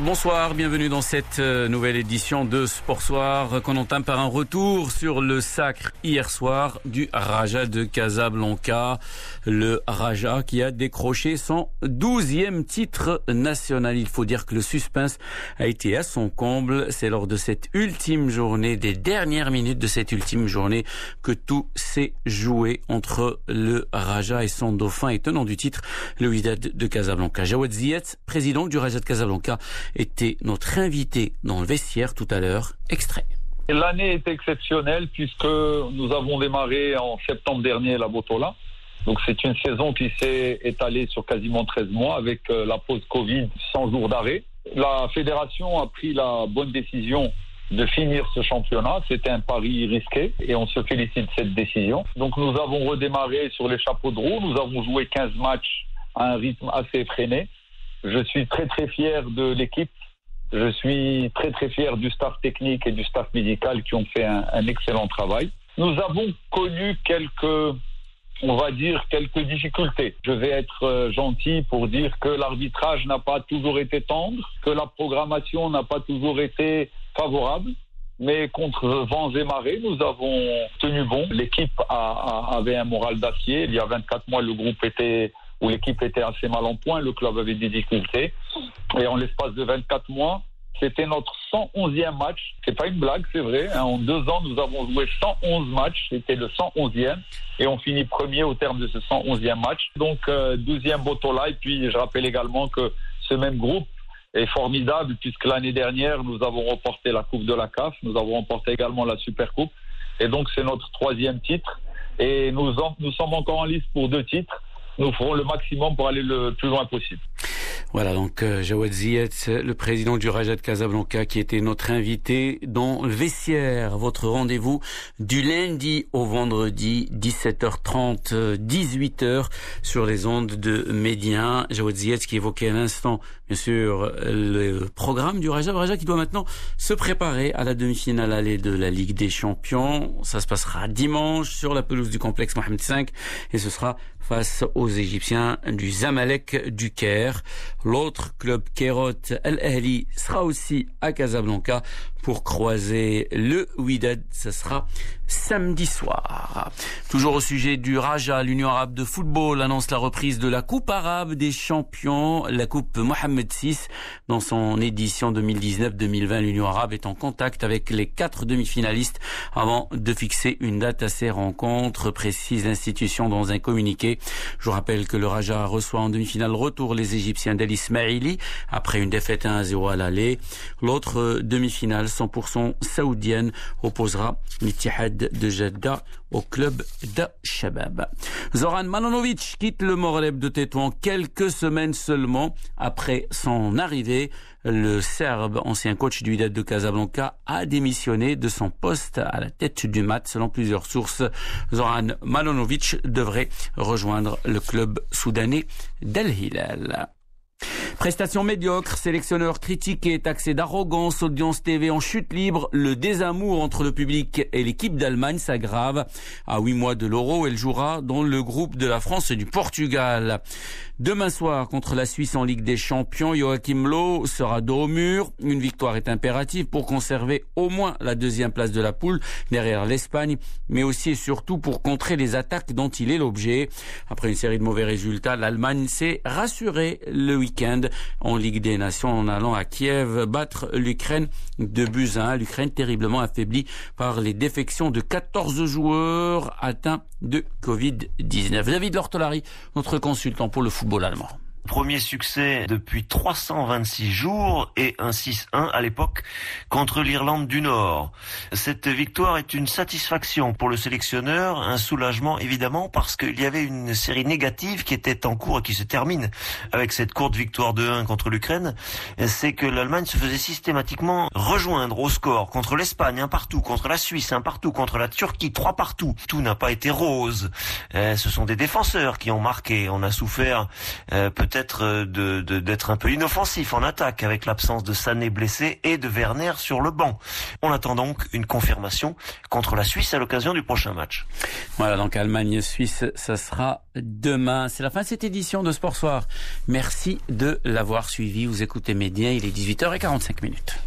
Bonsoir, bienvenue dans cette euh, nouvelle édition de Sport Soir qu'on entame par un retour sur le sacre hier soir du Raja de Casablanca. Le Raja qui a décroché son douzième titre national. Il faut dire que le suspense a été à son comble. C'est lors de cette ultime journée, des dernières minutes de cette ultime journée que tout s'est joué entre le Raja et son dauphin et tenant du titre, le Wydad de Casablanca. Jawad Ziyet, président du Raja de Casablanca, était notre invité dans le vestiaire tout à l'heure. Extrait. L'année est exceptionnelle puisque nous avons démarré en septembre dernier la Botola. Donc c'est une saison qui s'est étalée sur quasiment 13 mois avec euh, la pause Covid 100 jours d'arrêt. La fédération a pris la bonne décision de finir ce championnat. C'était un pari risqué et on se félicite de cette décision. Donc nous avons redémarré sur les chapeaux de roue. Nous avons joué 15 matchs à un rythme assez effréné. Je suis très très fier de l'équipe. Je suis très très fier du staff technique et du staff médical qui ont fait un, excellent travail. Nous avons connu quelques on va dire, quelques difficultés. Je vais être euh, gentil pour dire que l'arbitrage n'a pas toujours été tendre, que la programmation n'a pas toujours été favorable. Mais contre vents et marées, nous avons tenu bon. L'équipe avait un moral d'acier. Il y a 24 mois, le groupe était où l'équipe était assez mal en point, le club avait des difficultés. Et en l'espace de 24 mois, c'était notre 111e match. C'est pas une blague, c'est vrai. Hein. En deux ans, nous avons joué 111 matchs. C'était le 111e. Et on finit premier au terme de ce 111e match. Donc, euh, 12e Botola. Et puis, je rappelle également que ce même groupe est formidable puisque l'année dernière, nous avons remporté la Coupe de la CAF. Nous avons remporté également la Super Coupe. Et donc, c'est notre troisième titre. Et nous, nous sommes encore en liste pour deux titres nous ferons le maximum pour aller le plus loin possible. Voilà donc euh, Jawad Ziyet, le président du Raja de Casablanca, qui était notre invité dans vestiaire. Votre rendez-vous du lundi au vendredi, 17h30, 18h sur les ondes de Médien. Jawad Ziyet qui évoquait à l'instant, bien sûr, le programme du Raja. Raja qui doit maintenant se préparer à la demi-finale allée de la Ligue des Champions. Ça se passera dimanche sur la pelouse du complexe Mohamed V et ce sera face aux Égyptiens du Zamalek du Caire. L'autre club Kerot El Ahli sera aussi à Casablanca pour croiser le Wydad. Ce sera samedi soir. Toujours au sujet du Raja, l'Union arabe de football annonce la reprise de la Coupe arabe des champions, la Coupe Mohamed VI. Dans son édition 2019-2020, l'Union arabe est en contact avec les quatre demi-finalistes avant de fixer une date à ces rencontres, précise l'institution dans un communiqué. Je vous rappelle que le Raja reçoit en demi-finale retour les Égyptiens d'El Ismaili après une défaite 1-0 à l'aller. L'autre demi-finale 100% saoudienne opposera l'Ittihad de Jeddah au club Zoran Mananovic quitte le Morleb de Tétouan quelques semaines seulement après son arrivée. Le Serbe, ancien coach du Wydad de Casablanca, a démissionné de son poste à la tête du mat. Selon plusieurs sources, Zoran Mananovic devrait rejoindre le club soudanais d'El Hilal. Prestation médiocre, sélectionneur critiqué, taxé d'arrogance, audience TV en chute libre, le désamour entre le public et l'équipe d'Allemagne s'aggrave. À huit mois de l'Euro, elle jouera dans le groupe de la France et du Portugal. Demain soir, contre la Suisse en Ligue des Champions, Joachim Lowe sera dos au mur. Une victoire est impérative pour conserver au moins la deuxième place de la poule derrière l'Espagne, mais aussi et surtout pour contrer les attaques dont il est l'objet. Après une série de mauvais résultats, l'Allemagne s'est rassurée le week-end en Ligue des Nations en allant à Kiev battre l'Ukraine de 1. L'Ukraine terriblement affaiblie par les défections de 14 joueurs atteints de Covid-19. David Lortolari, notre consultant pour le football allemand. Premier succès depuis 326 jours et un 6-1 à l'époque contre l'Irlande du Nord. Cette victoire est une satisfaction pour le sélectionneur, un soulagement évidemment parce qu'il y avait une série négative qui était en cours et qui se termine avec cette courte victoire de 1 contre l'Ukraine. C'est que l'Allemagne se faisait systématiquement rejoindre au score contre l'Espagne, un partout, contre la Suisse, un partout, contre la Turquie, trois partout. Tout n'a pas été rose. Euh, ce sont des défenseurs qui ont marqué. On a souffert euh, peut peut-être de, d'être un peu inoffensif en attaque avec l'absence de Sané blessé et de Werner sur le banc. On attend donc une confirmation contre la Suisse à l'occasion du prochain match. Voilà, donc Allemagne-Suisse, ça sera demain. C'est la fin de cette édition de Sport Soir. Merci de l'avoir suivi. Vous écoutez Média, il est 18h45 minutes.